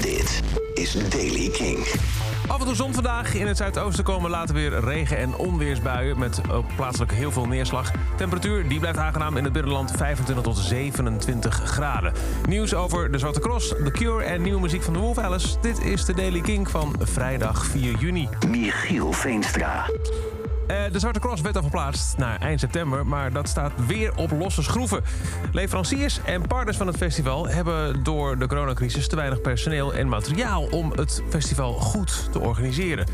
Dit is Daily King. Af en toe zon vandaag. In het zuidoosten komen later weer regen- en onweersbuien... met ook plaatselijk heel veel neerslag. Temperatuur die blijft aangenaam in het binnenland 25 tot 27 graden. Nieuws over de Zwarte Cross, The Cure en nieuwe muziek van de Wolf Alice. Dit is de Daily King van vrijdag 4 juni. Michiel Veenstra. Eh, de Zwarte Cross werd al verplaatst naar eind september, maar dat staat weer op losse schroeven. Leveranciers en partners van het festival hebben door de coronacrisis te weinig personeel en materiaal om het festival goed te organiseren.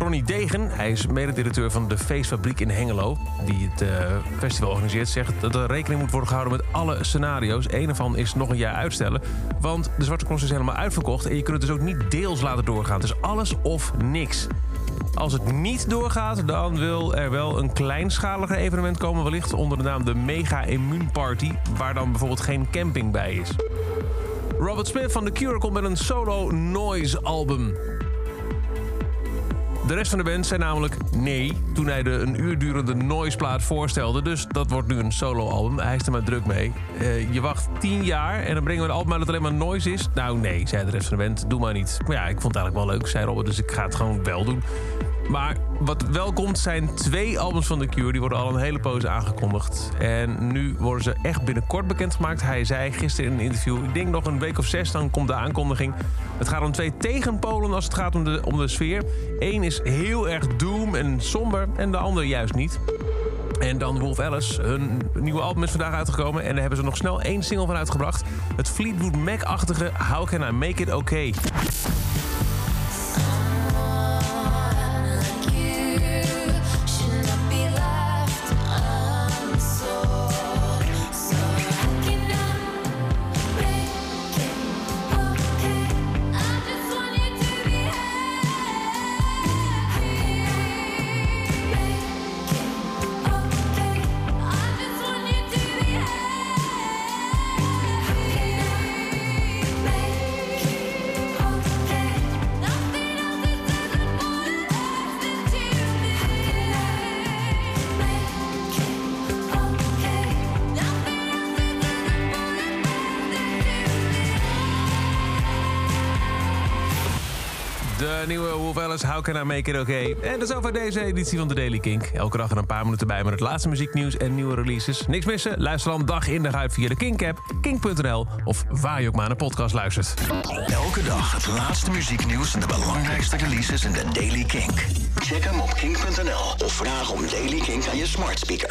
Ronnie Degen, hij is mededirecteur van de Feestfabriek in Hengelo... die het eh, festival organiseert, zegt dat er rekening moet worden gehouden met alle scenario's. Eén ervan is nog een jaar uitstellen, want de Zwarte Cross is helemaal uitverkocht... en je kunt het dus ook niet deels laten doorgaan. Het is alles of niks. Als het niet doorgaat, dan wil er wel een kleinschaliger evenement komen... wellicht onder de naam de Mega Immuunparty... waar dan bijvoorbeeld geen camping bij is. Robert Smith van The Cure komt met een solo noise album. De rest van de band zei namelijk nee toen hij de een uur durende noiseplaat voorstelde. Dus dat wordt nu een soloalbum. Hij is er maar druk mee. Eh, je wacht tien jaar en dan brengen we een album uit dat alleen maar noise is. Nou nee, zei de rest van de band. Doe maar niet. Maar ja, ik vond het eigenlijk wel leuk, zei Robert. Dus ik ga het gewoon wel doen. Maar wat wel komt zijn twee albums van The Cure. Die worden al een hele poos aangekondigd. En nu worden ze echt binnenkort bekendgemaakt. Hij zei gisteren in een interview... ik denk nog een week of zes, dan komt de aankondiging. Het gaat om twee tegenpolen als het gaat om de, om de sfeer. Eén is heel erg doom en somber en de ander juist niet. En dan Wolf Alice. Hun nieuwe album is vandaag uitgekomen... en daar hebben ze nog snel één single van uitgebracht. Het Fleetwood Mac-achtige How Can I Make It Okay. De nieuwe Wolf Alice, How Can I Make It Okay? En dat is over deze editie van de Daily Kink. Elke dag er een paar minuten bij met het laatste muzieknieuws en nieuwe releases. Niks missen? Luister dan dag in dag uit via de Kink-app, kink.nl... of waar je ook maar naar een podcast luistert. Elke dag het laatste muzieknieuws en de belangrijkste releases in de Daily Kink. Check hem op kink.nl of vraag om Daily Kink aan je smart speaker.